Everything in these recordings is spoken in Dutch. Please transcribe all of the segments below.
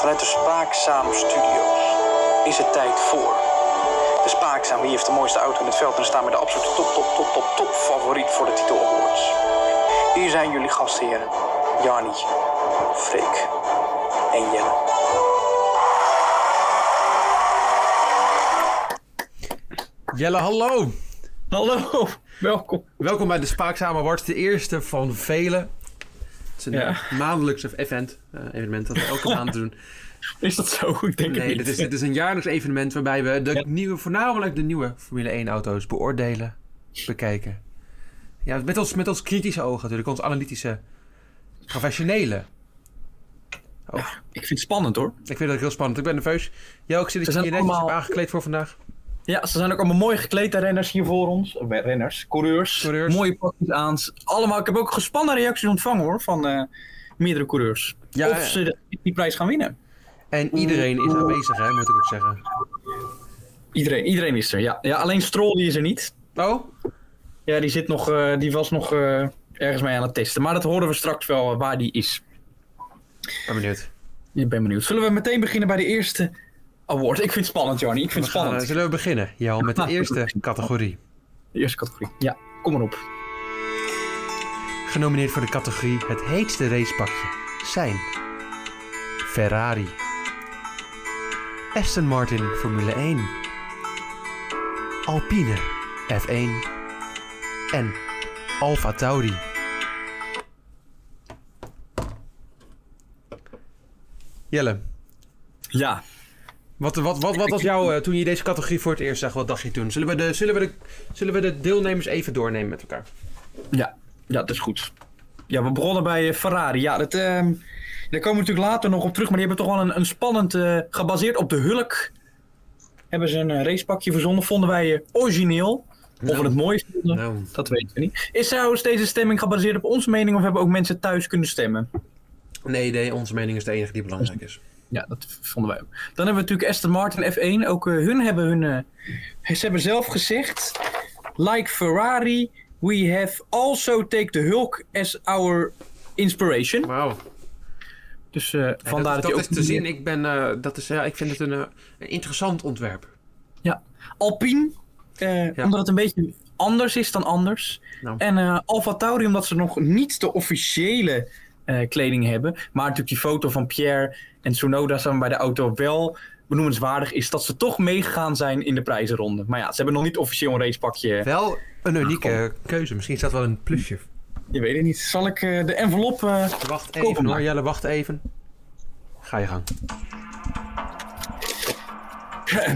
Vanuit de Spaakzaam Studios is het tijd voor. De Spaakzaam, wie heeft de mooiste auto in het veld en staan met de absolute top, top, top, top, top favoriet voor de titel awards. Hier zijn jullie gastheren, Jani, Freek en Jelle. Jelle, hallo. Hallo, welkom. Welkom bij de Spaakzame Awards, de eerste van vele. Het is een Ja. eh, maandelijks event, eh, evenement dat we elke maand doen. Is dat zo? Ik denk Nee, het dit niet. is, dit is een jaarlijks evenement waarbij we de Ja. nieuwe, voornamelijk de nieuwe Formule 1 auto's beoordelen, bekijken. Ja, met ons, met ons kritische ogen natuurlijk, ons analytische, professionele. Oh, Ik vind het spannend hoor. ik vind dat heel spannend. Ik ben nerveus. Jij ook zit je zijn netjes allemaal- aangekleed voor vandaag. Ja, ze zijn ook allemaal mooi gekleed, de renners hier voor ons. Of, eh, renners, coureurs. Coureurs. Mooie pakjes aan. Allemaal, ik heb ook gespannen reacties ontvangen hoor, van eh, meerdere coureurs. Ja, of ja. ze die prijs gaan winnen. En iedereen is aanwezig, hè, moet ik ook zeggen. Iedereen, iedereen is er, ja. ja. Alleen Stroll die is er niet. Oh, Ja, die, zit nog, eh, die was nog eh, ergens mee aan het testen. Maar dat horen we straks wel waar die is. ben benieuwd. Ik ben benieuwd. Zullen we meteen beginnen bij de eerste award? Ik vind het spannend, Johnny. Ik vind het spannend. zullen we beginnen, Jel, met de eerste categorie. De eerste categorie. Ja, kom maar op. Genomineerd voor de categorie Het heetste racepakje zijn Ferrari, Aston Martin Formule 1, Alpine F1 en Alfa Tauri. Jelle, Ja, wat, wat, wat, wat was jouw, eh, toen je deze categorie voor het eerst zag, wat dacht je toen? Zullen we de, zullen we de, zullen we de deelnemers even doornemen met elkaar? Ja, ja, dat is goed. Ja, we begonnen bij eh, Ferrari. Ja, dat, ehm, daar komen we natuurlijk later nog op terug. Maar die hebben toch wel een, een spannend, eh, gebaseerd op de Hulk, hebben ze een racepakje verzonnen. Vonden wij origineel. Of we Nou. het mooi vonden, Nou, dat weten we niet. Is trouwens deze stemming gebaseerd op onze mening of hebben ook mensen thuis kunnen stemmen? nee, nee, onze mening is de enige die belangrijk is. Ja, dat vonden wij ook. Dan hebben we natuurlijk Aston Martin F1. Ook eh, hun hebben hun. eh, ze hebben zelf gezegd. Like Ferrari, we have also take the Hulk as our inspiration. Wauw. Dus Ja, vandaar dat, dat, dat is te zien. Ik, ben, dat is, ja, ik vind het een, een interessant ontwerp. Ja. Alpine, Ja. omdat het een beetje anders is dan anders. Nou. En Alfa Tauri, omdat ze nog niet de officiële kleding hebben. Maar natuurlijk die foto van Pierre en Tsunoda samen bij de auto wel benoemenswaardig is dat ze toch meegegaan zijn in de prijzenronde. Maar ja, ze hebben nog niet officieel een racepakje. Wel een unieke keuze. Misschien staat wel een plusje. Je weet het niet. Zal ik eh, de envelop... eh, Wacht even maar. hoor, Jelle, wacht even. Ga je gang.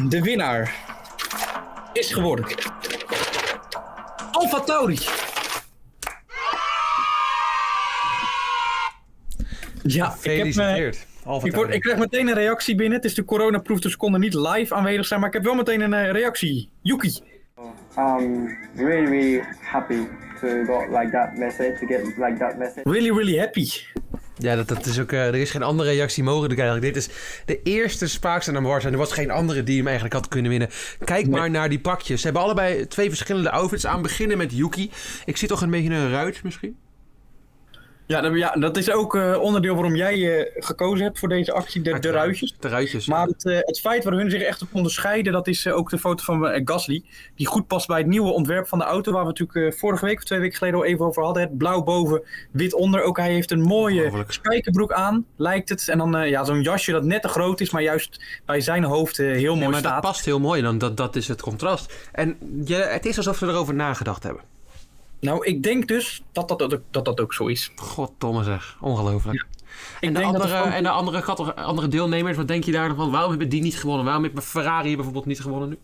de winnaar is geworden... Alfa Tauri. Ja, ik heb... eh, Ik, word, ik krijg meteen een reactie binnen. Het is de coronaproof, dus we konden niet live aanwezig zijn. Maar ik heb wel meteen een eh, reactie. Yuki. I'm really, really happy to got like that message, to get like that message. Really, really happy. Ja, dat, dat is ook, eh, er is geen andere reactie mogelijk eigenlijk. Dit is de eerste Spaakste Awards en er was geen andere die hem eigenlijk had kunnen winnen. Kijk maar naar die pakjes. Ze hebben allebei twee verschillende outfits aan. Beginnen met Yuki. Ik zie toch een beetje een ruit misschien? Ja, dat, ja, dat is ook eh, onderdeel waarom jij eh, gekozen hebt voor deze actie, de, de ruitjes. De ruitjes. Maar het, eh, het feit waar hun zich echt op onderscheiden, dat is ook de foto van Gasly. Die goed past bij het nieuwe ontwerp van de auto, waar we natuurlijk vorige week of twee weken geleden al even over hadden. Het blauw boven, wit onder. Ook hij heeft een mooie spijkerbroek aan, lijkt het. En dan ja, zo'n jasje dat net te groot is, maar juist bij zijn hoofd heel Ja, mooi maar dat past heel mooi dan. Dat, dat is het contrast. En je, het is alsof ze erover nagedacht hebben. Nou, ik denk dus dat dat, ook- dat, dat ook zo is. Goddomme zeg. Ongelooflijk. Ik En de, denk dat andere, en de andere, andere deelnemers, wat denk je daar van? Waarom hebben die niet gewonnen? Waarom heeft Ferrari bijvoorbeeld niet gewonnen nu?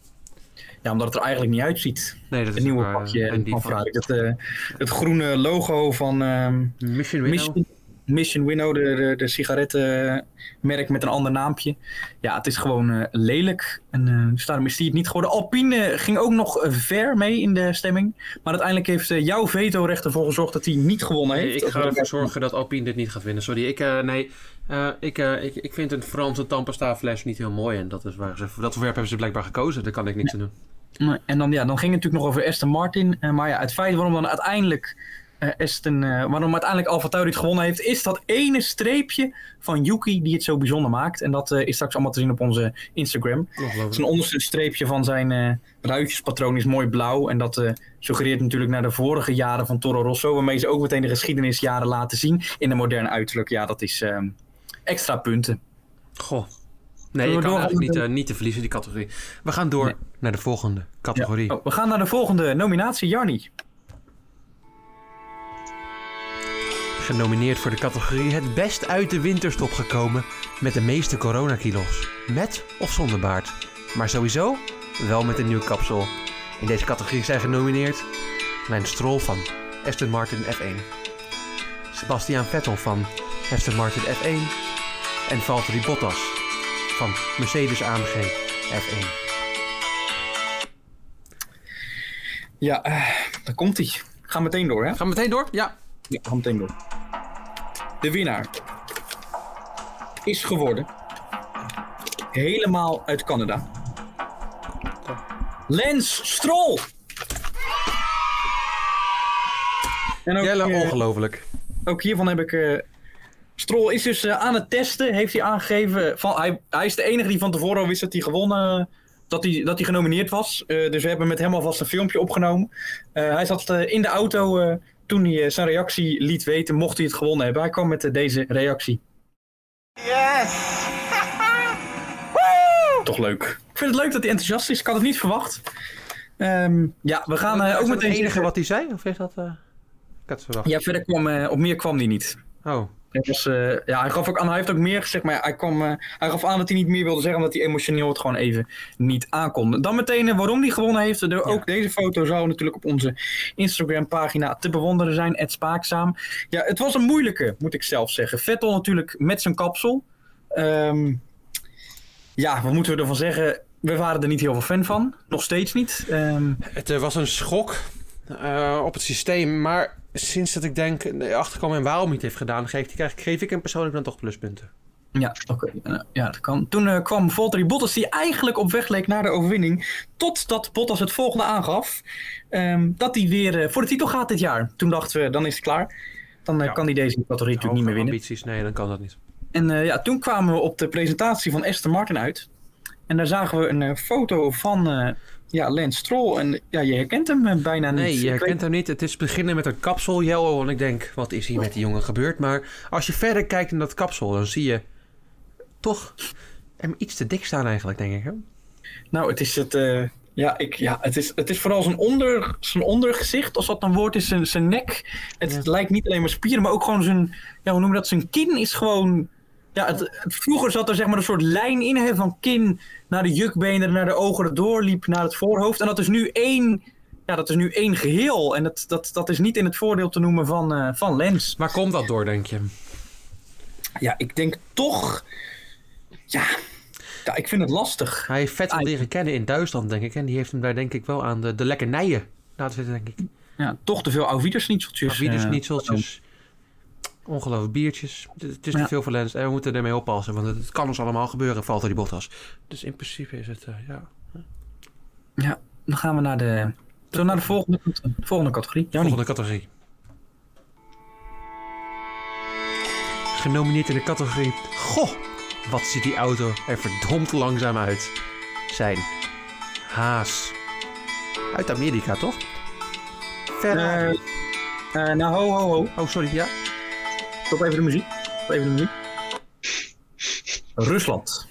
Ja, omdat het er eigenlijk niet uitziet. Nee, dat is Het nieuwe pakje van Ferrari. Het, eh, het groene logo van Mission Winnow. Mission, Mission Winnow, de, de, de sigarettenmerk met een ander naampje. Ja, het is gewoon eh, lelijk. En eh, dus daarom is die het niet geworden. Alpine ging ook nog ver mee in de stemming. Maar uiteindelijk heeft eh, jouw veto-recht ervoor gezorgd dat hij niet gewonnen Nee, heeft. ik ga ervoor zorgen dat Alpine dit niet gaat winnen. Sorry, ik, nee, ik, ik, ik vind een Franse Tampesta fles niet heel mooi. En dat is waar ze, dat ontwerp hebben ze blijkbaar gekozen. Daar kan ik niks aan doen. En dan, ja, dan ging het natuurlijk nog over Aston Martin. Maar ja, het feit waarom dan uiteindelijk eh, Aston, eh, waarom uiteindelijk Alfa Tauri het gewonnen heeft, is dat ene streepje van Yuki die het zo bijzonder maakt. En dat eh, is straks allemaal te zien op onze Instagram. Zijn onderste streepje van zijn ruitjespatroon is mooi blauw. En dat suggereert natuurlijk naar de vorige jaren van Toro Rosso. Waarmee ze ook meteen de geschiedenisjaren laten zien in de moderne uiterlijk. Ja, dat is ehm, extra punten. Goh. Nee, je kan door- eigenlijk niet, niet te verliezen, die categorie. We gaan door Nee. naar de volgende categorie. Oh, we gaan naar de volgende nominatie, Jarni. Genomineerd voor de categorie het best uit de winterstop gekomen met de meeste coronakilo's. Met of zonder baard. Maar sowieso wel met een nieuw kapsel. In deze categorie zijn genomineerd Mijn Stroll van Aston Martin F1. Sebastian Vettel van Aston Martin F1. En Valtteri Bottas van Mercedes AMG F1. Ja, eh, daar komt hij. Ga meteen door, hè? Gaan we meteen door? Ja. Ja, ga meteen door. De winnaar is geworden. Helemaal uit Canada. Lance Stroll! En ook, Jelle, eh, ongelooflijk. ook hiervan heb ik. eh Stroll is dus eh, aan het testen, heeft hij aangegeven. Van, hij, hij is de enige die van tevoren al wist dat hij gewonnen. Dat hij, dat hij genomineerd was. Dus we hebben met hem alvast een filmpje opgenomen. Hij zat in de auto toen hij eh, zijn reactie liet weten, mocht hij het gewonnen hebben. Hij kwam met eh, deze reactie. Yes! Toch leuk. Ik vind het leuk dat hij enthousiast is. Ik had het niet verwacht. Ehm, ja, we gaan eh, Is ook dat meteen. het enige wat hij zei? Of is dat... eh, Ik had het verwacht. Ja, verder kwam, op meer kwam hij niet. Oh. Eh, ja, hij gaf ook aan, hij heeft ook meer gezegd, maar ja, hij, kwam, eh, hij gaf aan dat hij niet meer wilde zeggen, omdat hij emotioneel het gewoon even niet aankon. Dan meteen eh, waarom hij gewonnen heeft. Ook deze foto zou natuurlijk op onze Instagram pagina te bewonderen zijn, het Spaakzaam. Ja, het was een moeilijke, moet ik zelf zeggen. Vettel natuurlijk met zijn kapsel. Ehm, ja, wat moeten we ervan zeggen? We waren er niet heel veel fan van, nog steeds niet. Ehm, Het was een schok op het systeem, maar sinds dat ik denk eh, achterkwam en waarom hij het heeft gedaan, geef, geef, geef ik hem persoonlijk dan toch pluspunten. Ja, oké. Ja, dat kan. Toen eh, kwam Valtteri Bottas, die eigenlijk op weg leek naar de overwinning. Totdat Bottas het volgende aangaf. ehm, dat hij weer eh, voor de titel gaat dit jaar. Toen dachten we, dan is het klaar. Dan Ja. kan hij deze categorie natuurlijk niet meer winnen. Ambities, nee, dan kan dat niet. En ja, toen kwamen we op de presentatie van Aston Martin uit. En daar zagen we een foto van ja, Lance Stroll. En ja, je herkent hem eh, bijna niet. Nee, je herkent weet- hem niet. Het is beginnen met een kapsel, Jello. En ik denk, wat is hier met die jongen gebeurd? Maar als je verder kijkt naar dat kapsel, dan zie je toch hem iets te dik staan eigenlijk, denk ik. Hè? Nou, het is het. eh, ja, ik, ja het, is, het is vooral zijn, onder, zijn ondergezicht, als dat een woord is, zijn, zijn nek. Het Ja. lijkt niet alleen maar spieren, maar ook gewoon zijn. Ja, hoe noem je dat? Zijn kin is gewoon. Ja, het, het- vroeger zat er zeg maar een soort lijn in hè, van kin naar de jukbenen, naar de ogen, dat doorliep naar het voorhoofd. En dat is nu één. Ja, dat is nu één geheel. En dat, dat, dat is niet in het voordeel te noemen van, eh, van Lens. Waar komt dat door, denk je? Ja, ik denk toch. Ja, ja ik vind het lastig. Hij heeft Vettel Ah, leren kennen in Duitsland, denk ik. En die heeft hem daar denk ik wel aan de, de lekkernijen laten zitten, denk ik. Ja, toch te veel Auwiedersnitseltjes. Wieders, eh, nietseltjes. Ongelooflijk biertjes. Het, het is Ja. te veel voor Lens. En we moeten ermee oppassen, want het, het kan ons allemaal gebeuren, valt er die Bottas. Dus in principe is het, eh, ja... Ja, dan gaan we naar de, we naar de volgende, volgende categorie. Volgende categorie. Genomineerd in de categorie... Goh, wat ziet die auto er verdomd langzaam uit. Zijn Haas. Uit Amerika, toch? Ferrari. Eh, eh, nou, ho, ho, ho. oh, sorry, ja. Stop even de muziek. Stop even de muziek. Rusland.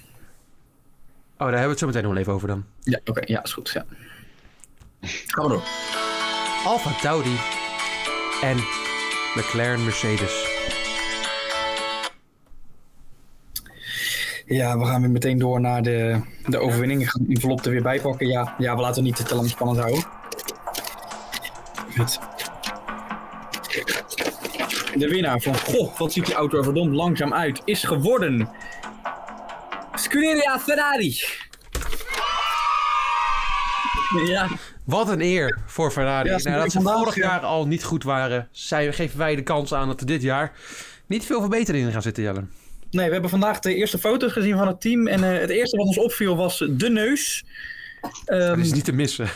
Oh, daar hebben we het zo meteen nog even over dan. Ja, oké. ja, is goed. Ja. Gaan we door. Alfa Tauri en McLaren Mercedes. Ja, we gaan weer meteen door naar de, de overwinning. Ik ga de envelop er weer bij pakken. Ja, ja, we laten het niet te lang spannend houden. Goed. De winnaar van, goh, wat ziet die auto er verdomd langzaam uit, is geworden... Scuderia Ferrari. Ja, Wat een eer voor Ferrari. Ja, ze nou, dat ze vorig ja. jaar al niet goed waren, zij, geven wij de kans aan dat er dit jaar niet veel verbeteringen gaan zitten, Jelle. Nee, we hebben vandaag de eerste foto's gezien van het team. En eh, het eerste wat ons opviel was de neus. Ehm, Dat is niet te missen.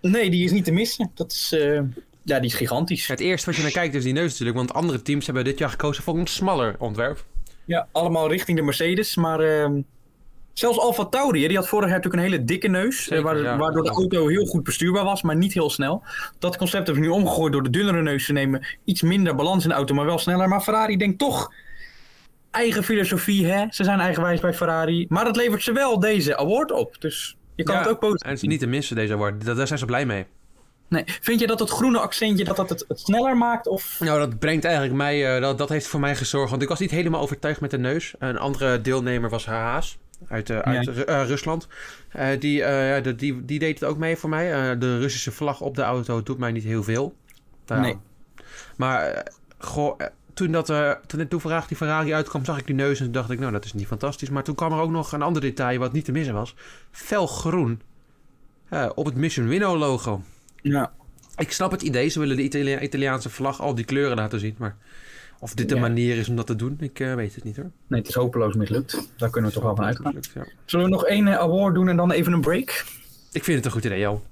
Nee, die is niet te missen. Dat is, eh, Ja, die is gigantisch. Het eerste wat je naar kijkt is die neus natuurlijk. Want andere teams hebben dit jaar gekozen voor een smaller ontwerp. Ja, allemaal richting de Mercedes. Maar ehm, zelfs Alfa Tauri, die had vorig jaar natuurlijk een hele dikke neus. Zeker, eh, waar- ja. Waardoor de auto heel goed bestuurbaar was, maar niet heel snel. Dat concept hebben ze nu omgegooid door de dunnere neus te nemen. Iets minder balans in de auto, maar wel sneller. Maar Ferrari denkt toch eigen filosofie, hè? Ze zijn eigenwijs bij Ferrari. Maar dat levert ze wel deze award op. Dus je kan Ja, het ook positief En het is niet te missen deze award. Daar zijn ze blij mee. Nee. Vind je dat het groene accentje dat dat het, het sneller maakt? Of... Nou, dat brengt eigenlijk mij... eh, dat, dat heeft voor mij gezorgd. Want ik was niet helemaal overtuigd met de neus. Een andere deelnemer was Haas. Uit, eh, uit eh, Rusland. Die, ja, de- die, die deed het ook mee voor mij. De Russische vlag op de auto doet mij niet heel veel. Nou, Nee. Maar goh, toen, dat, toen, toen Ferrari, die Ferrari uitkwam, zag ik die neus en dacht ik, nou, dat is niet fantastisch. Maar toen kwam er ook nog een ander detail wat niet te missen was. Felgroen op het Mission Winnow logo. Ja. Ik snap het idee, ze willen de Italia- Italiaanse vlag al die kleuren laten zien. Maar of dit de Ja. manier is om dat te doen, ik eh, weet het niet hoor. Nee, het is hopeloos mislukt. Daar kunnen we toch wel van uitgaan. Ja. Zullen we nog één eh, award doen en dan even een break? Ik vind het een goed idee, Jo.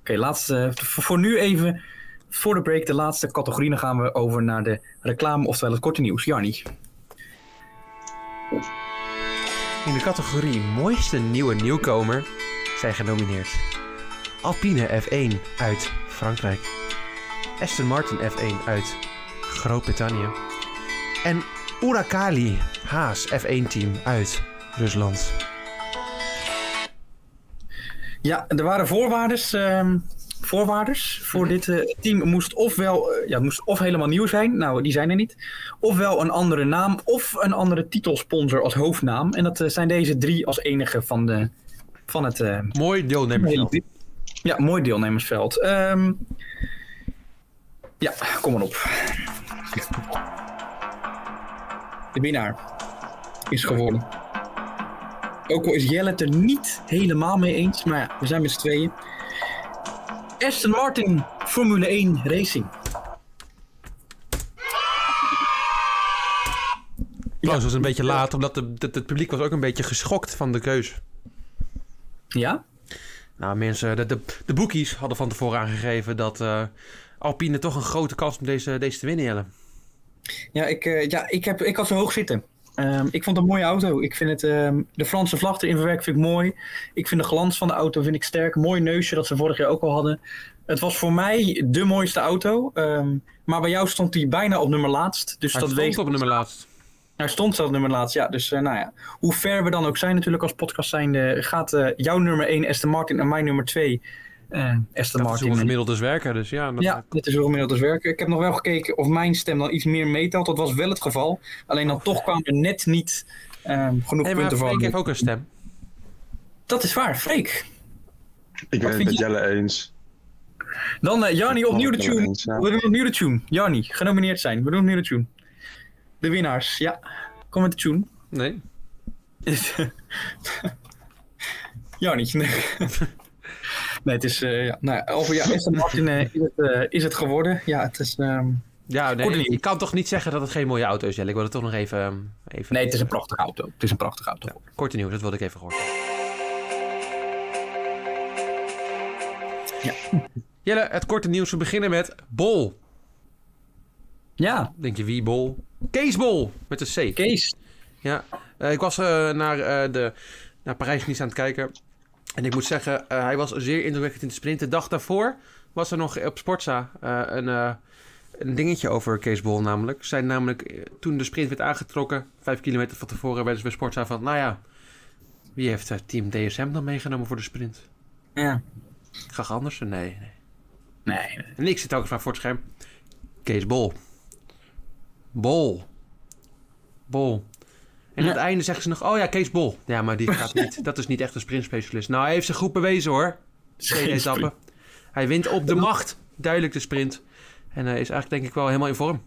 Oké, laatste. eh, voor voor nu even. Voor de break, de laatste categorie. Dan gaan we over naar de reclame, oftewel het korte nieuws. Jarni. In de categorie mooiste nieuwe nieuwkomer zijn genomineerd Alpine F1 uit Frankrijk, Aston Martin F1 uit Groot-Brittannië en Urakali Haas F1 team uit Rusland. Ja, er waren voorwaardes. ehm, voorwaardes voor dit eh, team moest ofwel eh, ja, het moest of helemaal nieuw zijn, nou die zijn er niet, ofwel een andere naam of een andere titelsponsor als hoofdnaam. En dat eh, zijn deze drie als enige van, de, van het eh, Mooi deelnemersveld. Ja, mooi deelnemersveld. Ehm, ja, kom maar op. De winnaar is geworden. Ook al is Jelle het er niet helemaal mee eens, maar ja, we zijn met z'n tweeën. Aston Martin Formule 1 Racing. Oh, ze was een beetje laat, omdat het publiek was ook een beetje geschokt van de keus. Ja? Nou, mensen, de, de, de boekies hadden van tevoren aangegeven dat eh, Alpine toch een grote kans om deze, deze te winnen, Jelle. Ja, ik, eh, ja ik, heb, ik had zo hoog zitten. Ehm, ik vond het een mooie auto. Ik vind het, ehm, de Franse vlag erin verwerkt vind ik mooi. Ik vind de glans van de auto vind ik sterk. Mooi neusje dat ze vorig jaar ook al hadden. Het was voor mij de mooiste auto. ehm, maar bij jou stond hij bijna op nummer laatst. Dus Hij dat stond weegt op nummer laatst. Hij stond zelfs nummer laatst. Ja, dus eh, nou ja. Hoe ver we dan ook zijn natuurlijk als podcast zijnde... gaat eh, jouw nummer 1 Aston Martin en mijn nummer 2 eh Aston Dat is hoe Martin. gemiddeld is werken, dus ja. Dat, Ja, dit is hoe gemiddeld is werken. Ik heb nog wel gekeken of mijn stem dan iets meer meetelt. Dat was wel het geval. Alleen dan toch kwamen er net niet ehm, genoeg Hey, maar punten Freek voor. heeft ook een stem. Dat is waar, Freek. Ik ben het vind met je- Jelle eens. Dan uh, Jarni, opnieuw de Ik tune. eens, ja. We doen opnieuw de tune. Jarni, genomineerd zijn. We doen opnieuw de tune. De winnaars, ja. Kom met de tune. Nee. Jarni. Nee. nee, het is... eh, ja, nou, ja, over ja, Aston Martin eh, is, het, eh, is het geworden. Ja, het is... ehm, Ja, nee, ik kan toch niet zeggen dat het geen mooie auto is, Jelle. Ik wil het toch nog even... ehm, even nee, het is een prachtige auto. Het is een prachtige auto. Korte nieuws, dat wilde ik even hebben. Ja. Jelle, het korte nieuws. We beginnen met Bol. Ja, Denk je wie Bol? Kees Bol, met een C. Kees. Ja, eh, ik was eh, naar, eh, de, naar Parijs-Nice aan het kijken. En ik moet zeggen, hij was zeer indrukwekkend in de sprint. De dag daarvoor was er nog op Sportza een, een dingetje over Kees Bol namelijk. Zijn namelijk toen de sprint werd aangetrokken, vijf kilometer van tevoren, werden ze bij Sportza van... Nou ja, wie heeft team DSM dan meegenomen voor de sprint? Ja. Ga anders? Nee, nee. Nee, En ik zit ook even voor het scherm. Kees Bol. Bol. Bol. En aan Ja. het einde zeggen ze nog, oh ja, Kees Bol. Ja, maar die gaat niet, dat is niet echt een sprintspecialist. Nou, hij heeft zich goed bewezen hoor. Tweede Geen etappe. Hij wint op de macht. Duidelijk de sprint. En hij is eigenlijk denk ik wel helemaal in vorm.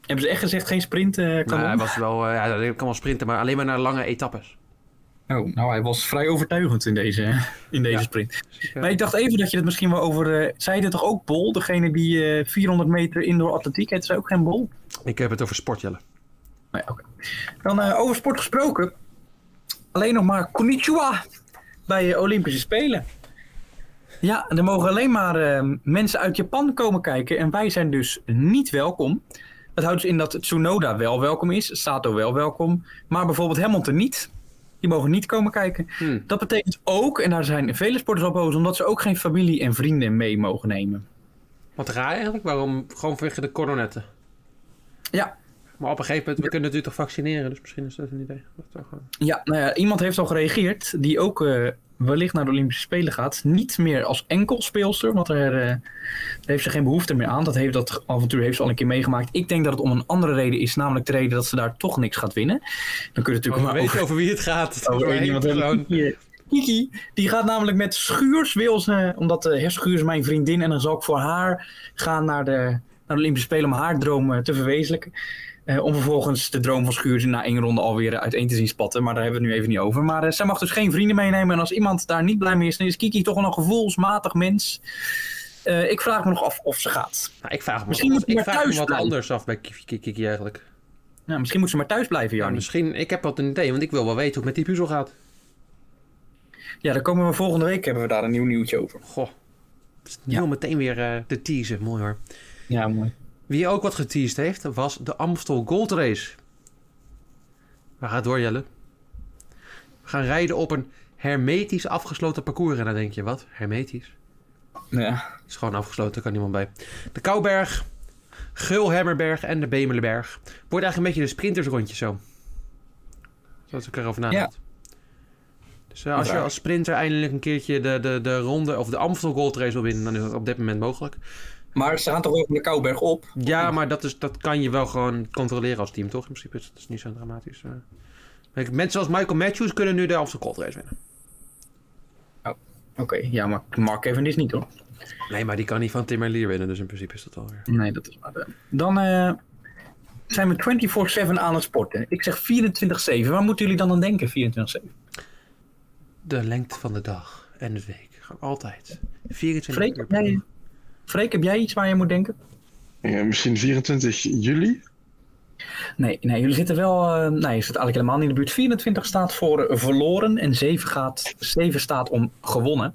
Hebben ze echt gezegd geen sprint? eh kan Nou, hij was wel, eh, ja, hij kan wel sprinten, maar alleen maar naar lange etappes. Oh, nou, hij was vrij overtuigend in deze, in deze Ja. sprint. Dus ik, eh, Maar ik dacht even dat je het misschien wel over... eh zei je toch ook Bol? Degene die eh 400 meter indoor atletiek heet, ze ook geen Bol? ik heb het over sportjellen. Nee, oké. Dan over sport gesproken. Alleen nog maar konnichiwa bij eh, Olympische Spelen. Ja, er mogen alleen maar eh, mensen uit Japan komen kijken. En wij zijn dus niet welkom. Dat houdt dus in dat Tsunoda wel welkom is. Sato wel welkom. Maar bijvoorbeeld Hamilton niet. Die mogen niet komen kijken. Hmm. Dat betekent ook, en daar zijn vele sporters op boos, omdat ze ook geen familie en vrienden mee mogen nemen. Wat raar eigenlijk? Waarom? Gewoon vanwege de coronetten. Ja, Maar op een gegeven moment, we kunnen natuurlijk toch vaccineren, dus misschien is dat een idee. Dat Ja, nou ja, iemand heeft al gereageerd die ook eh, wellicht naar de Olympische Spelen gaat. Niet meer als enkel speelster, want er, eh, daar heeft ze geen behoefte meer aan. Dat, heeft, dat avontuur heeft ze al een keer meegemaakt. Ik denk dat het om een andere reden is, namelijk de reden dat ze daar toch niks gaat winnen. Dan kun je natuurlijk Maar we maar weten over, over wie het gaat. over iemand. Gewoon- Kiki, die gaat namelijk met Schuurs, wil ze, omdat uh, Schuurs is mijn vriendin en dan zal ik voor haar gaan naar de, naar de Olympische Spelen om haar droom eh, te verwezenlijken. Eh, om vervolgens de droom van Schuurs na één ronde alweer eh, uiteen te zien spatten. Maar daar hebben we het nu even niet over. Maar eh, zij mag dus geen vrienden meenemen. En als iemand daar niet blij mee is, dan is Kiki toch wel een gevoelsmatig mens. Ik vraag me nog af of ze gaat. Nou, ik vraag me, Misschien moet ik maar vraag me thuis wat blijven. anders af bij Kiki Kiki eigenlijk. Nou, misschien moet ze maar thuis blijven, Ja, Jarni. misschien, ik heb wat een idee, want ik wil wel weten hoe het met die puzzel gaat. Ja, dan komen we volgende week hebben we daar een nieuw nieuwtje over. Goh. Dus nu Ja. meteen weer de teasen, mooi hoor. Ja, mooi. Wie ook wat geteased heeft, was de Amstel Gold Race. Waar gaat door, Jelle? We gaan rijden op een hermetisch afgesloten parcours. En dan denk je, wat? Hermetisch? Ja. Het is gewoon afgesloten, er kan niemand bij. De Kouberg, Gulhemmerberg en de Bemelenberg. Wordt eigenlijk een beetje een sprintersrondje zo. Zoals ik erover nadenk. Dus eh, als je als sprinter eindelijk een keertje de, de, de ronde of de Amstel Gold Race wil winnen, dan is dat op dit moment mogelijk. Maar ze gaan toch over de Kouberg op? Ja, maar dat, is, dat kan je wel gewoon controleren als team, toch? In principe is dat niet zo dramatisch. eh. Kijk, Mensen zoals Michael Matthews kunnen nu de Amstel Gold Race winnen. Oké, ja, maar Mark Cavendish niet hoor. Nee, maar die kan niet van Tim Merlier winnen, dus in principe is dat alweer. Nee, dat is waar. Dan eh, zijn we 24-7 aan het sporten. Ik zeg 24-7. Waar moeten jullie dan aan denken, 24-7? De lengte van de dag en de week. Gewoon altijd. 24 Freek, uur heb per jij, dag. Freek, heb jij iets waar je moet denken? Ja, misschien 24 juli? Nee, nee jullie zitten wel. eh, nee, je zit eigenlijk helemaal niet in de buurt. 24 staat voor verloren en 7, gaat, 7 staat om gewonnen.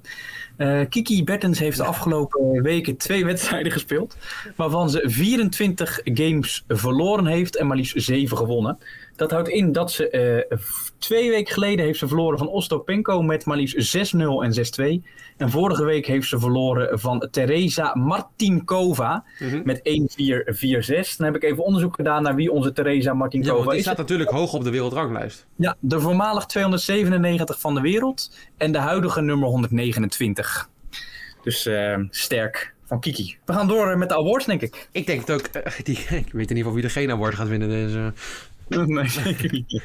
Eh, Kiki Bertens heeft de afgelopen weken twee wedstrijden gespeeld. Waarvan ze 24 games verloren heeft en maar liefst 7 gewonnen. Dat houdt in dat ze eh, twee weken geleden heeft ze verloren van Ostopenko met maar liefst 6-0 en 6-2. En vorige week heeft ze verloren van Teresa Martinkova Mhm. met 1-4-4-6. Dan heb ik even onderzoek gedaan naar wie onze Teresa Martinkova want die is. staat natuurlijk hoog op de wereldranglijst. Ja, de voormalig 297 van de wereld en de huidige nummer 129. Dus eh, sterk van Kiki. We gaan door met de awards, denk ik. Ik denk het ook. eh, die, ik weet in ieder geval wie de geen award gaat winnen. Dus, eh, Nee, zeker niet.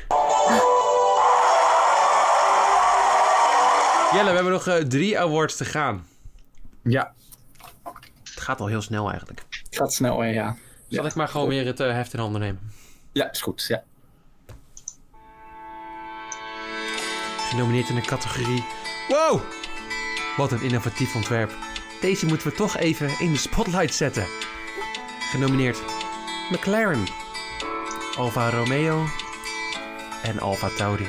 Jelle, we hebben nog eh, drie awards te gaan. Ja, Het gaat al heel snel eigenlijk. het gaat snel, hè, ja. Zal ik maar gewoon weer het eh, heft in handen nemen? Ja, is goed, ja. Genomineerd in de categorie. Wow! Wat een innovatief ontwerp. Deze moeten we toch even in de spotlight zetten. Genomineerd McLaren, Alfa Romeo en Alfa Tauri.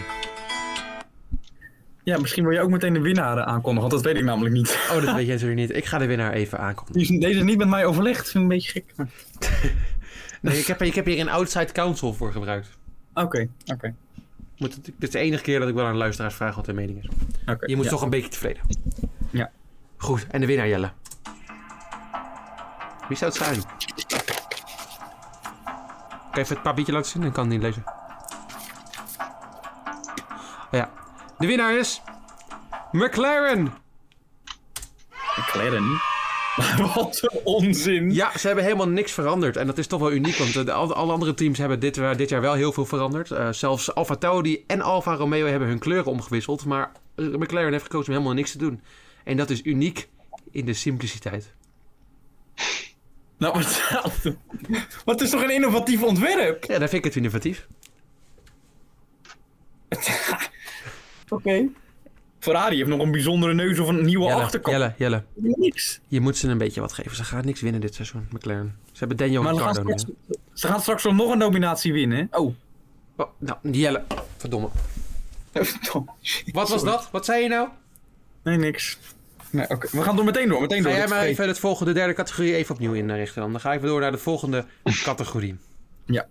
Ja, misschien wil je ook meteen de winnaar eh, aankondigen, want dat weet ik namelijk niet. Oh, dat weet jij natuurlijk niet. Ik ga de winnaar even aankondigen. Deze is niet met mij overlegd, vind ik een beetje gek. maar- Nee, ik heb, ik heb hier een outside counsel voor gebruikt. Oké, oké. Het, dit is de enige keer dat ik wel aan luisteraars vraag wat hun mening is. oké. Je moet ja. toch een beetje tevreden. Ja. Goed, en de winnaar Jelle. Wie zou het zijn? Je even het papiertje laten zien? Ik kan het niet lezen. Oh ja. De winnaar is... McLaren! McLaren? Wat een onzin. Ja, ze hebben helemaal niks veranderd. En dat is toch wel uniek, want eh, de, alle, andere teams hebben dit, jaar- dit jaar wel heel veel veranderd. Eh, zelfs Alfa Tauri en Alfa Romeo hebben hun kleuren omgewisseld. Maar eh, McLaren heeft gekozen om helemaal niks te doen. En dat is uniek in de simpliciteit. Nou, wat, wat is toch een innovatief ontwerp? Ja, daar vind ik het innovatief. Oké. Ferrari heeft nog een bijzondere neus of een nieuwe Jelle, achterkant. Jelle, Jelle. Niks. Je moet ze een beetje wat geven. Ze gaan niks winnen dit seizoen, McLaren. Ze hebben Daniel Maar ze gaan, Ricciardo straks, nu. ze gaan straks wel nog een nominatie winnen. Oh. Oh, nou, Jelle. Verdomme. Wat was dat? Wat zei je nou? Nee, niks. Nee, oké. We gaan door meteen door. Meteen Ga door. jij Dit maar even het volgende, derde categorie even opnieuw inrichten dan. Dan ga ik weer door naar de volgende categorie. Ja.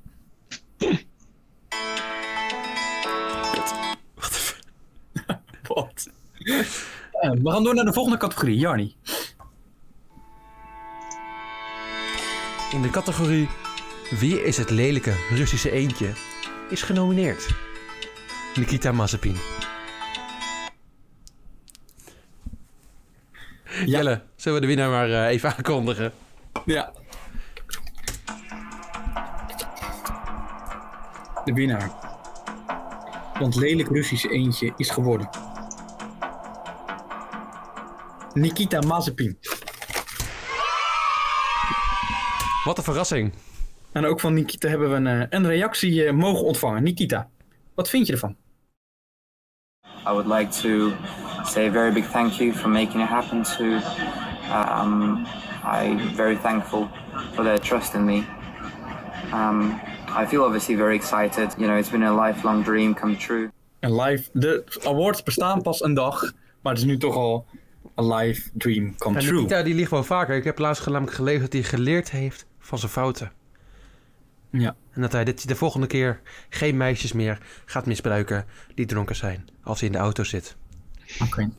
Wat Wat? Eh, we gaan door naar de volgende categorie. Jarni. In de categorie Wie is het lelijke Russische eendje? is genomineerd Nikita Mazepin. Jelle, zullen we de winnaar maar eh, even aankondigen? Ja. De winnaar. Want lelijk Russische eentje is geworden. Nikita Mazepin. Wat een verrassing. En ook van Nikita hebben we een, eh, een reactie eh, mogen ontvangen. Nikita, wat vind je ervan? I would like to say a very big thank you for making it happen to. Um, I'm very thankful for their trust in me. Um, I feel obviously very excited. You know, it's been a lifelong dream come true. Een live, de awards bestaan pas een dag, maar het is nu toch al een live dream come En true. Nikita die ligt wel vaker. Ik heb laatst namelijk gelezen dat hij geleerd heeft van zijn fouten. Ja. En dat hij dit, de volgende keer geen meisjes meer gaat misbruiken die dronken zijn als hij in de auto zit. Oké.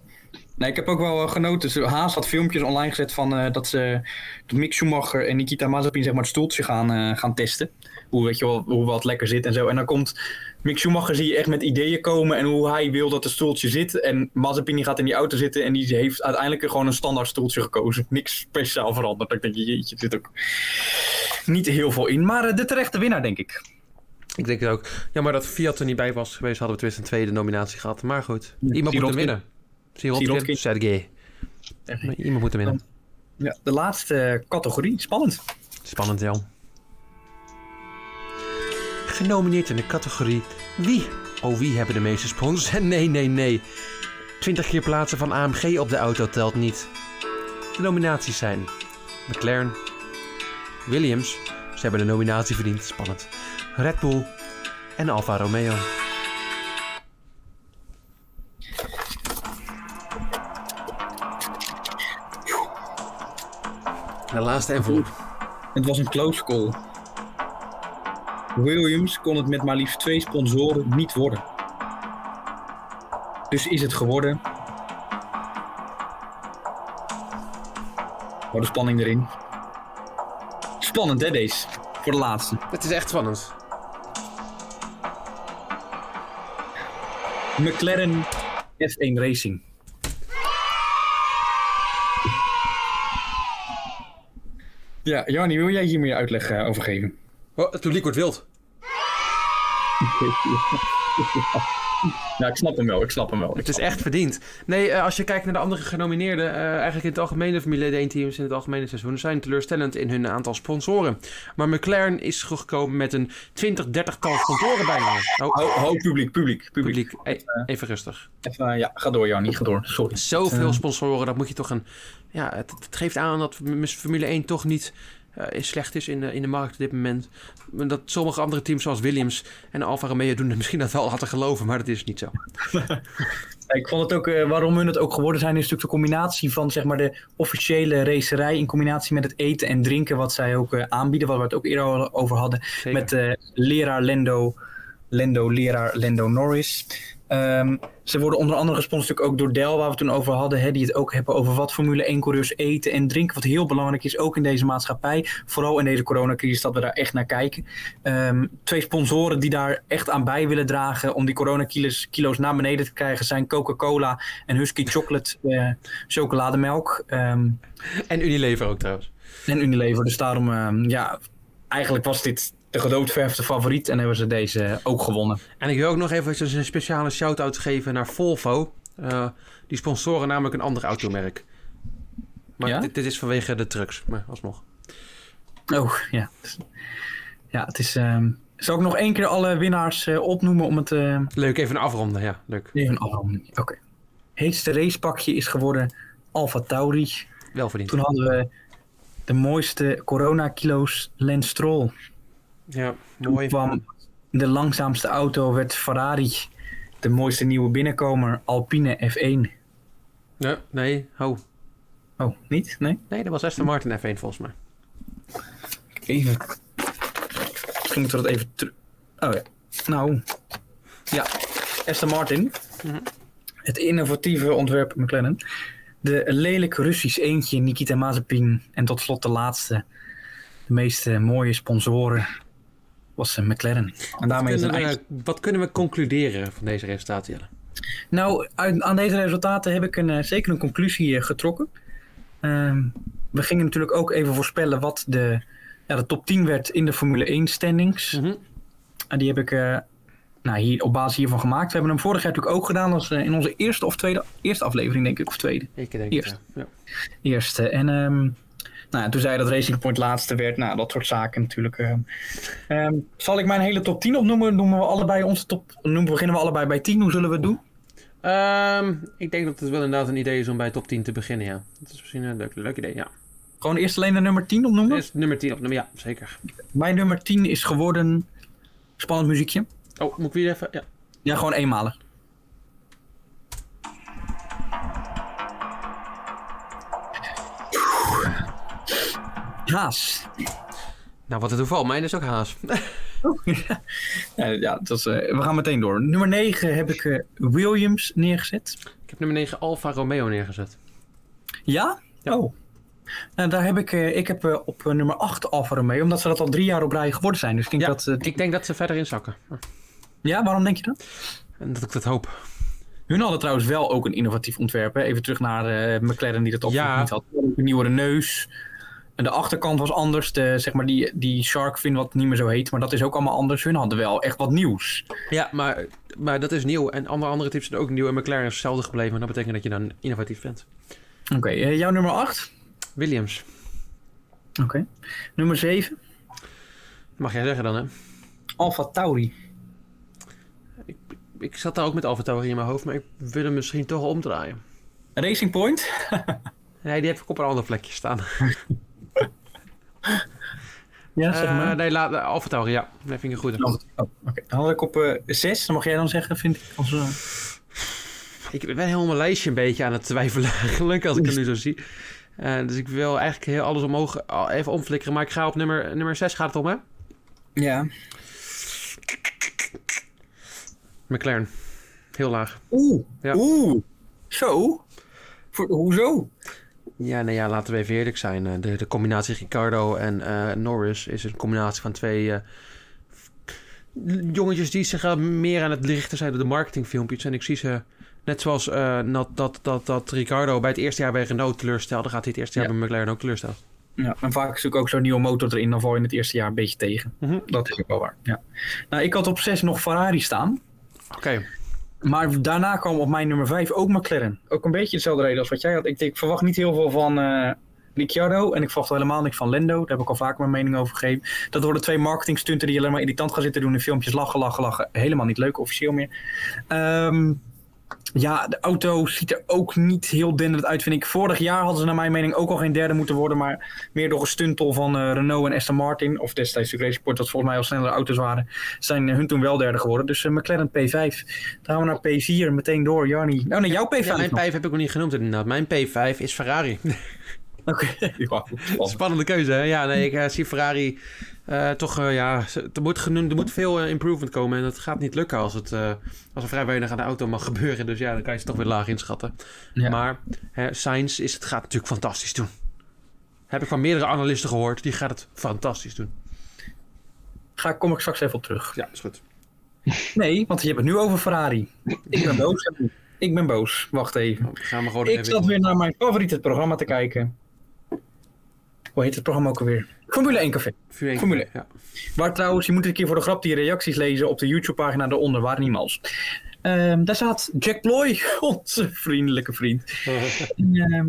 Nee, ik heb ook wel eh, genoten. Haas had filmpjes online gezet van eh, dat ze dat Mick Schumacher en Nikita Mazepin zeg maar het stoeltje gaan, eh, gaan testen. Hoe, weet je wel, hoe wat lekker zit en zo. En dan komt Mick Schumacher zie je echt met ideeën komen en hoe hij wil dat het stoeltje zit. En Mazepin die gaat in die auto zitten en die heeft uiteindelijk gewoon een standaard stoeltje gekozen. Niks speciaal veranderd. Ik denk, jeetje, er zit ook niet heel veel in. Maar de terechte winnaar, denk ik. Ik denk het ook. Jammer dat Fiat er niet bij was geweest. Hadden we tenminste een tweede nominatie gehad. Maar goed, Ja, iemand moet hem Sirotkin. winnen. Sirotkin. Sergej. Maar Iemand moet hem winnen. Ja, de laatste categorie. Spannend. Spannend, Jan. Genomineerd in de categorie Wie? Oh, wie hebben de meeste sponsors? Nee, nee, nee. 20 keer plaatsen van AMG op de auto telt niet. De nominaties zijn McLaren, Williams, ze hebben de nominatie verdiend, spannend. Red Bull en Alfa Romeo. De laatste envelop. Het was een close call. Williams kon het met maar liefst twee sponsoren niet worden. Dus is het geworden. Oh, de spanning erin. Spannend hè deze. Voor de laatste. Het is echt spannend. McLaren F1 Racing. Ja, Jarni, wil jij hier meer uitleg eh, over geven? Oh, het publiek wordt wild. Ja, ik snap hem wel, ik snap hem wel. Het is echt verdiend. Nee, eh, als je kijkt naar de andere genomineerden, eh, eigenlijk in het algemene Formule 1 teams in het algemene seizoen zijn teleurstellend in hun aantal sponsoren. Maar McLaren is gekomen met een 20, 30 tal sponsoren bijna. Oh, Ho, ho, publiek, publiek, publiek. publiek, e- even rustig. Even, eh, ja, ga door, Jarni, ga door. Sorry. Zoveel Eh. sponsoren, dat moet je toch een... Ja, het, het geeft aan dat Formule 1 toch niet eh, slecht is in de, in de markt op dit moment. Dat sommige andere teams zoals Williams en Alfa Romeo doen het misschien dat wel laten geloven, maar dat is niet zo. Ik vond het ook, eh, waarom hun het ook geworden zijn, is natuurlijk de combinatie van zeg maar, de officiële racerij in combinatie met het eten en drinken wat zij ook eh, aanbieden, waar we het ook eerder al over hadden, Zeker. met leraar Lendo, Lendo, leraar Lendo Norris. Ehm, ze worden onder andere gesponsord ook door Dell, waar we het toen over hadden, hè, die het ook hebben over wat Formule 1-coureurs eten en drinken, wat heel belangrijk is, ook in deze maatschappij, vooral in deze coronacrisis, dat we daar echt naar kijken. Ehm, twee sponsoren die daar echt aan bij willen dragen om die coronakilo's kilo's naar beneden te krijgen zijn Coca-Cola en Husky Chocolate eh, chocolademelk Ehm, En Unilever ook trouwens. en Unilever. Dus daarom, ja, eigenlijk was dit de gedoodverfde favoriet en hebben ze deze ook gewonnen. En ik wil ook nog even een speciale shout-out geven naar Volvo. Eh, die sponsoren namelijk een ander automerk. Maar Ja? dit, dit is vanwege de trucks, maar alsnog. Oh, ja. Ja, het is... ehm, zal ik nog één keer alle winnaars eh, opnoemen om het... eh, Leuk, even afronden, ja, leuk. even afronden? Oké. Heetste racepakje is geworden Alfa Tauri. Wel verdiend. Toen hadden we de mooiste corona-kilo's Lance Stroll. Ja, Toen mooi. kwam de langzaamste auto werd Ferrari. De mooiste nieuwe binnenkomer Alpine F1. Ja, nee, ho. Oh, niet? Nee? Nee, dat was Aston Martin F1 volgens mij. Even. Misschien moeten we dat even terug. Oh ja. Nou. Ja. Aston Martin. Het innovatieve ontwerp McLaren. De lelijk Russisch eentje Nikita Mazepin. En tot slot de laatste. De meest eh, mooie sponsoren. Was eh, McLaren. En daarmee is een Kunnen eind- we, wat kunnen we concluderen van deze resultaten, Jelle? Nou, uit- aan deze resultaten heb ik een, eh, zeker een conclusie eh, getrokken. Ehm, we gingen natuurlijk ook even voorspellen wat de, ja, de top 10 werd in de Formule 1 standings. Mhm. En die heb ik nou, hier, op basis hiervan gemaakt. We hebben hem vorig jaar natuurlijk ook gedaan als, in onze eerste of tweede eerste aflevering, denk ik, of tweede. Ik denk Eerst. het, ja. Eerste. En ehm, nou, toen zei je dat Racing Point laatste werd. Nou, dat soort zaken natuurlijk. ehm. Ehm, zal ik mijn hele top 10 opnoemen? Noemen we allebei onze top. Noemen, beginnen we allebei bij 10. Hoe zullen we het doen? Ehm, ik denk dat het wel inderdaad een idee is om bij top 10 te beginnen, ja. Dat is misschien een leuk, leuk idee, ja. Gewoon eerst alleen de nummer 10 opnoemen? Is nummer 10 op nummer, ja, zeker. Mijn nummer 10 is geworden. Spannend muziekje. Oh, moet ik weer even, ja. Ja, gewoon eenmalig. Haas. Nou, wat een toeval, mijn is ook haas. Ja, ja dat is, eh, we gaan meteen door. Nummer 9 heb ik eh, Williams neergezet. ik heb nummer 9 Alfa Romeo neergezet. Ja? Ja. Oh. Nou, daar heb ik, eh, ik heb op nummer 8 Alfa Romeo, omdat ze dat al drie jaar op rij geworden zijn. Dus ik denk Ja, dat, ik denk dat ze verder inzakken. ja, waarom denk je dat? En dat ik dat hoop. Hun hadden trouwens wel ook een innovatief ontwerp. Hè? Even terug naar McLaren die dat op Ja. niet had. Een nieuwere neus. En de achterkant was anders. De, zeg maar die, die shark fin wat niet meer zo heet. Maar dat is ook allemaal anders. Hun hadden wel echt wat nieuws. Ja, maar, maar dat is nieuw. En andere, andere types zijn ook nieuw. En McLaren is hetzelfde gebleven. En dat betekent dat je dan innovatief bent. Oké, eh, jouw nummer 8. Williams. Oké. Nummer 7. Mag jij zeggen dan, hè? Alfa Tauri. Ik zat daar ook met Alfa Tauri in mijn hoofd. Maar ik wil hem misschien toch omdraaien. Racing Point. Nee, die heb ik op een ander plekje staan. Ja, zeg Eh, maar. nee, laat, Alfa Tauri, ja. Dat vind ik een goede. Oh, Oké, dan had ik op 6. dan mag jij dan zeggen, vind ik. Als, eh, Ik ben helemaal mijn lijstje een beetje aan het twijfelen eigenlijk, als ik het nu zo zie. Eh, dus ik wil eigenlijk heel alles omhoog even omflikkeren. Maar ik ga op nummer, nummer 6 gaat het om, hè? Ja. McLaren. Heel laag. Oeh. Ja. Oeh. Zo? Voor, hoezo? Ja, nee, ja, laten we even eerlijk zijn. Eh, De, de combinatie Ricardo en eh, Norris is een combinatie van twee eh, jongetjes die zich meer aan het richten zijn op de marketingfilmpjes. En ik zie ze, net zoals eh, dat, dat, dat, dat Ricardo bij het eerste jaar bij Renault teleurstelde, gaat hij het eerste jaar Ja. bij McLaren ook teleurstellen. Ja, en vaak is ook zo'n nieuwe motor erin. Dan val je in het eerste jaar een beetje tegen. Mhm. Dat is ook wel waar. Ja. Nou, ik had op 6 nog Ferrari staan. Oké, Maar daarna kwam op mijn nummer 5 ook McLaren. Ook een beetje dezelfde reden als wat jij had. Ik, ik verwacht niet heel veel van eh Ricciardo. En ik verwacht helemaal niks van Lendo. Daar heb ik al vaker mijn mening over gegeven. Dat worden twee marketingstunten die alleen maar irritant gaan zitten doen in filmpjes. Lachen, lachen, lachen. Helemaal niet leuk officieel meer. Ehm, ja, de auto ziet er ook niet heel denderend uit, vind ik. Vorig jaar hadden ze naar mijn mening ook al geen derde moeten worden. Maar meer door een stuntel van eh, Renault en Aston Martin. Of destijds de Race Sport, dat volgens mij al snellere auto's waren. Zijn eh, hun toen wel derde geworden. Dus eh, McLaren P5. Dan gaan we naar P4 meteen door. Jarni. Oh nee, jouw P5 ja, mijn nog. P5 heb ik nog niet genoemd inderdaad. Mijn P5 is Ferrari. Oké. Ja. Spannende keuze, hè? Ja, nee, ik zie Ferrari eh, toch, eh, ja, er moet, genoemd, er moet veel eh, improvement komen. En dat gaat niet lukken als, het, als er vrij weinig aan de auto mag gebeuren. Dus ja, dan kan je ze toch weer laag inschatten. Ja. Maar hè, Sainz is, het gaat natuurlijk fantastisch doen. Heb ik van meerdere analisten gehoord. Die gaat het fantastisch doen. Ga, kom ik straks even op terug. Ja, is goed. Nee, want je hebt het nu over Ferrari. Ik ben boos. Ik ben boos. Wacht even. Gaan we gewoon Ik zat weer naar mijn favoriete programma te kijken. Hoe heet het programma ook alweer? Formule 1 Café. Formule. keer, Ja. Waar trouwens, je moet een keer voor de grap die reacties lezen op de YouTube-pagina daaronder, waar niemals. Ehm daar zat Jack Ploy, onze vriendelijke vriend. En, ehm,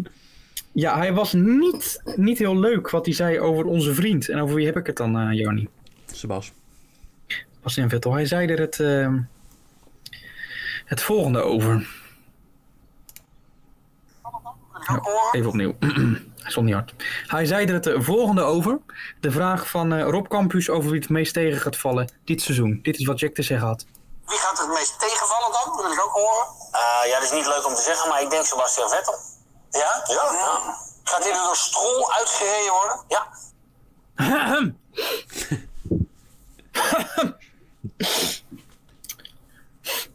ja, hij was niet, niet heel leuk wat hij zei over onze vriend. En over wie heb ik het dan, eh Jarni? Sebas. Bastian Vettel. Hij zei er het, ehm, het volgende over. Ja, even opnieuw. Hij niet hard. Hij zei er het eh, volgende over. De vraag van eh, Rob Campus over wie het meest tegen gaat vallen dit seizoen. Dit is wat Jack te zeggen had. Wie gaat het meest tegenvallen dan? Dat wil ik ook horen. Eh, ja, dat is niet leuk om te zeggen, maar ik denk Sebastian Vettel. Ja? Ja. Gaat dit door Strol uitgereden worden? Ja.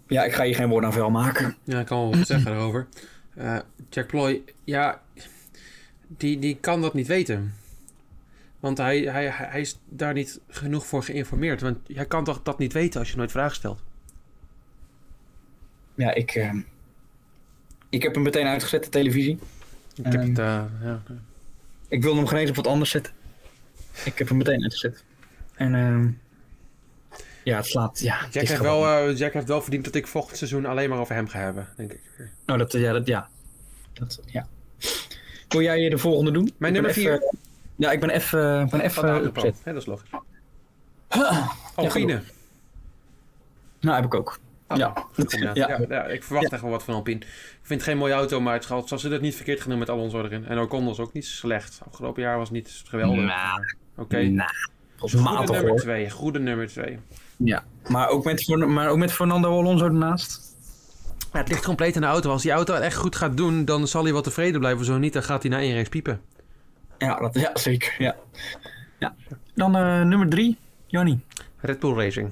Ja, ik ga hier geen woord aan vuil maken. Ja, ik kan wel wat zeggen daarover. Eh, Jack Ploy, ja, die, die kan dat niet weten. Want hij, hij, hij is daar niet genoeg voor geïnformeerd. Want hij kan toch dat niet weten als je nooit vragen stelt. Ja, ik, eh, ik heb hem meteen uitgezet, de televisie. Ik heb Ehm, het, eh, ja. Ik wilde hem geen eens op wat anders zetten. Ik heb hem meteen uitgezet. En ehm, ja, het slaat. Ja, Jack, heeft gewoon- wel, eh, Jack heeft wel verdiend dat ik volgend seizoen alleen maar over hem ga hebben, denk ik. Nou, dat, ja, dat, ja. Dat, ja. Wil jij de volgende doen? Mijn nummer even- Ja, ik ben even, ik ben even. Hè, dat is logisch. Alpine. Nou, heb ik ook. Ah, ja. Ja. Ja. Ja, ik verwacht echt wel wat van Alpine. Ik vind het geen mooie auto, maar het gaat, zoals ze dat niet verkeerd gaan doen met Alonso erin. En Ocon was ook niet slecht. Afgelopen jaar was niet geweldig. Oké. Goede nummer hoor. 2. Goede nummer 2. Ja. Maar ook, met, maar ook met Fernando Alonso ernaast. Ja, het ligt compleet in de auto. Als die auto het echt goed gaat doen, dan zal hij wel tevreden blijven. Zo niet, dan gaat hij na één race piepen. Ja, dat, ja zeker. Ja. Ja. Dan eh, nummer drie, Jannie. Red Bull Racing.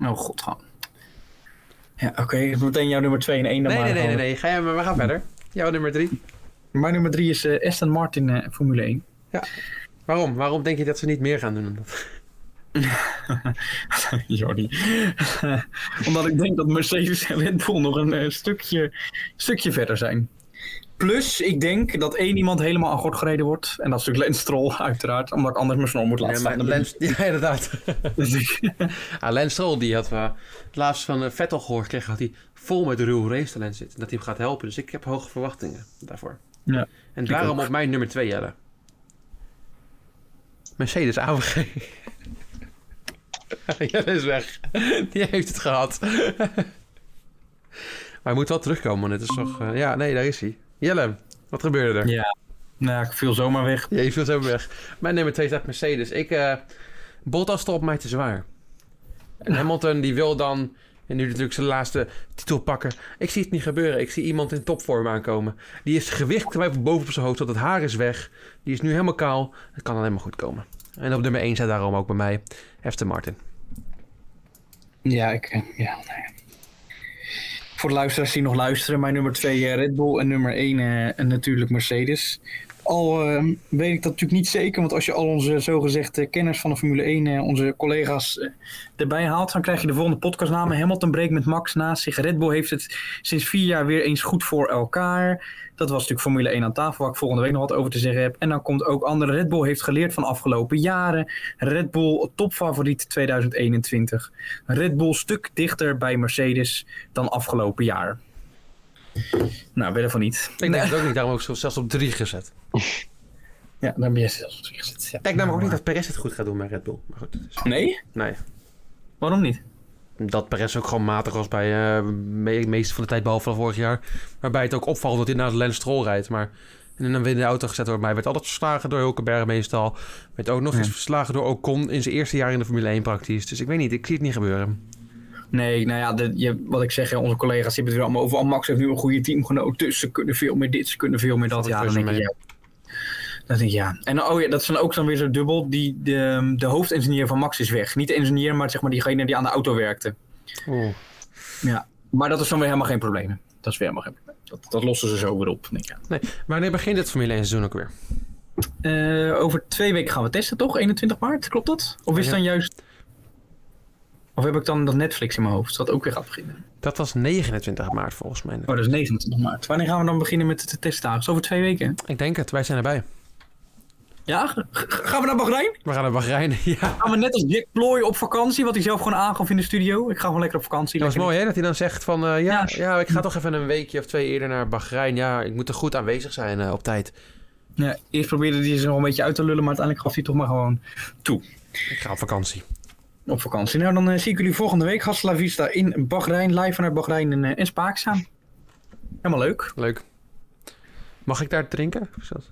Oh god, gaan. Ja, oké. Meteen jouw nummer 2 en 1 dan Nee, maar. nee, nee, nee, nee. Ga jij, maar we gaan verder. Jouw nummer 3. Mijn nummer 3 is eh, Aston Martin eh, Formule 1. Waarom? Waarom denk je dat ze niet meer gaan doen dan dat? Jordi. Omdat ik denk dat Mercedes en Red Bull nog een eh, stukje, stukje verder zijn. Plus, ik denk dat één iemand helemaal aan gort gereden wordt. En dat is natuurlijk Lance Stroll, uiteraard. Omdat ik anders mijn snor moet laten staan. Lens, ja, inderdaad. ik- Dus Ah, Lens Stroll, die had we het laatst van eh, Vettel gehoord, kreeg dat hij vol met ruw race talent zit. En dat hij hem gaat helpen. Dus ik heb hoge verwachtingen daarvoor. Ja, En daarom ook. op mijn nummer 2, Jelle. Mercedes AMG. Jelle is weg. Die heeft het gehad. maar hij moet wel terugkomen. want Het is toch... eh, ja, nee, daar is hij. Jelle, wat gebeurde er? ja. Nou, ik viel zomaar weg. Ja, je viel zo weg. Mijn nummer 2 staat Mercedes. Ik, eh Bottas stopt mij te zwaar. En Hamilton die wil dan, en nu natuurlijk zijn laatste titel pakken. Ik zie het niet gebeuren. Ik zie iemand in topvorm aankomen. Die is gewicht boven op zijn hoofd, tot het haar is weg. Die is nu helemaal kaal. Het kan alleen maar goed komen. En op nummer 1 staat daarom ook bij mij Aston Martin. Ja, ik, eh, nou ja. Voor de luisteraars die nog luisteren, mijn nummer 2 Red Bull en nummer 1 natuurlijk Mercedes. Al eh, weet ik dat natuurlijk niet zeker, want als je al onze zogezegde kenners van de Formule 1, eh, onze collega's eh, erbij haalt, dan krijg je de volgende podcastnamen. Hamilton breekt met Max naast zich. Red Bull heeft het sinds vier jaar weer eens goed voor elkaar. Dat was natuurlijk Formule 1 aan tafel, waar ik volgende week nog wat over te zeggen heb. En dan komt ook andere. Red Bull heeft geleerd van afgelopen jaren. Red Bull topfavoriet 2021. Red Bull stuk dichter bij Mercedes dan afgelopen jaar. Nou, verder van niet. Ik denk het ook niet, daarom ook zelfs op 3 gezet. Ja, dan ben je zelfs gezet. Ja. Ik denk namelijk ook niet dat Perez het goed gaat doen bij Red Bull. Maar goed, Nee? nee. Waarom niet? Dat Perez ook gewoon matig was bij eh me meeste van de tijd, behalve van vorig jaar. Waarbij het ook opvalt dat hij naar de Lens Stroll rijdt. Maar in een winnende auto gezet door mij. Werd altijd verslagen door Hulkenberg meestal. Werd ook nog eens Ja. verslagen door Ocon in zijn eerste jaar in de Formule 1 praktisch. Dus ik weet niet, ik zie het niet gebeuren. Nee, nou ja, de, je, wat ik zeg, onze collega's hebben het weer allemaal over. Oh, Max heeft nu een goede teamgenoot, dus ze kunnen veel meer dit, ze kunnen veel meer dat. Valt Ja, het dan denk reuze ik, ja. Dat ik, ja. En oh ja, dat is dan ook dan weer zo dubbel. Die, de, de hoofdingenieur van Max is weg. Niet de ingenieur, maar zeg maar diegene die aan de auto werkte. Oeh. Ja. Maar dat is dan weer helemaal geen probleem. Dat is weer helemaal geen probleem. Dat, dat lossen ze zo weer op. Denk ik, ja. Nee, wanneer begint het Formule 1 seizoen ook weer? Eh, over twee weken gaan we testen, toch? 21 maart, klopt dat? Of is Ja. het dan juist... Of heb ik dan dat Netflix in mijn hoofd, dat ook weer gaat beginnen? Dat was 29 maart volgens mij. Oh, dat is 29 maart. Wanneer gaan we dan beginnen met de testdagen? Over twee weken? Ik denk het, wij zijn erbij. Ja? Gaan we naar Bahrein? We gaan naar Bahrein. ja. Gaan we net als Jack Ploy op vakantie, wat hij zelf gewoon aangaf in de studio? Ik ga gewoon lekker op vakantie. Dat was mooi hè, dat hij dan zegt van... eh, ja, Ja. ja, ik ga toch even een weekje of twee eerder naar Bahrein. Ja, ik moet er goed aanwezig zijn eh, op tijd. Ja, eerst probeerde hij ze nog een beetje uit te lullen, maar uiteindelijk gaf hij toch maar gewoon toe. Ik ga op vakantie. Op vakantie. Nou, dan eh, zie ik jullie volgende week. Hasta vista in Bahrein, live vanuit Bahrein en, uh, en Spaakzaam. Helemaal leuk. Leuk. Mag ik daar drinken? Dat-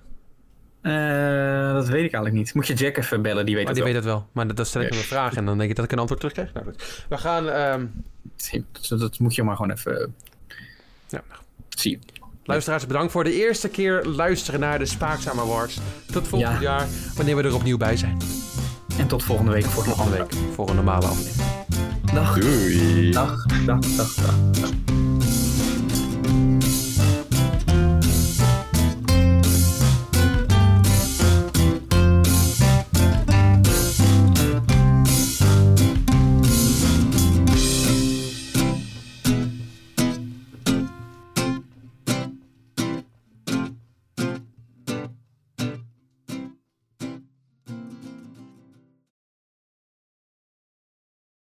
Eh, dat weet ik eigenlijk niet. Moet je Jack even bellen, die weet Maar het die wel. weet het wel. Maar dat, dat stel ik hem een vraag en dan denk ik dat ik een antwoord terugkrijg. Nou goed. We gaan... ehm, Dat, dat moet je maar gewoon even ja, zien. Luisteraars, bedankt voor de eerste keer luisteren naar de Spaakzaam Awards. Tot volgend Ja. jaar, wanneer we er opnieuw bij zijn. En tot volgende week voor een Volgende week voor een normale aflevering. Dag. Doei. Dag, dag, dag, dag. dag.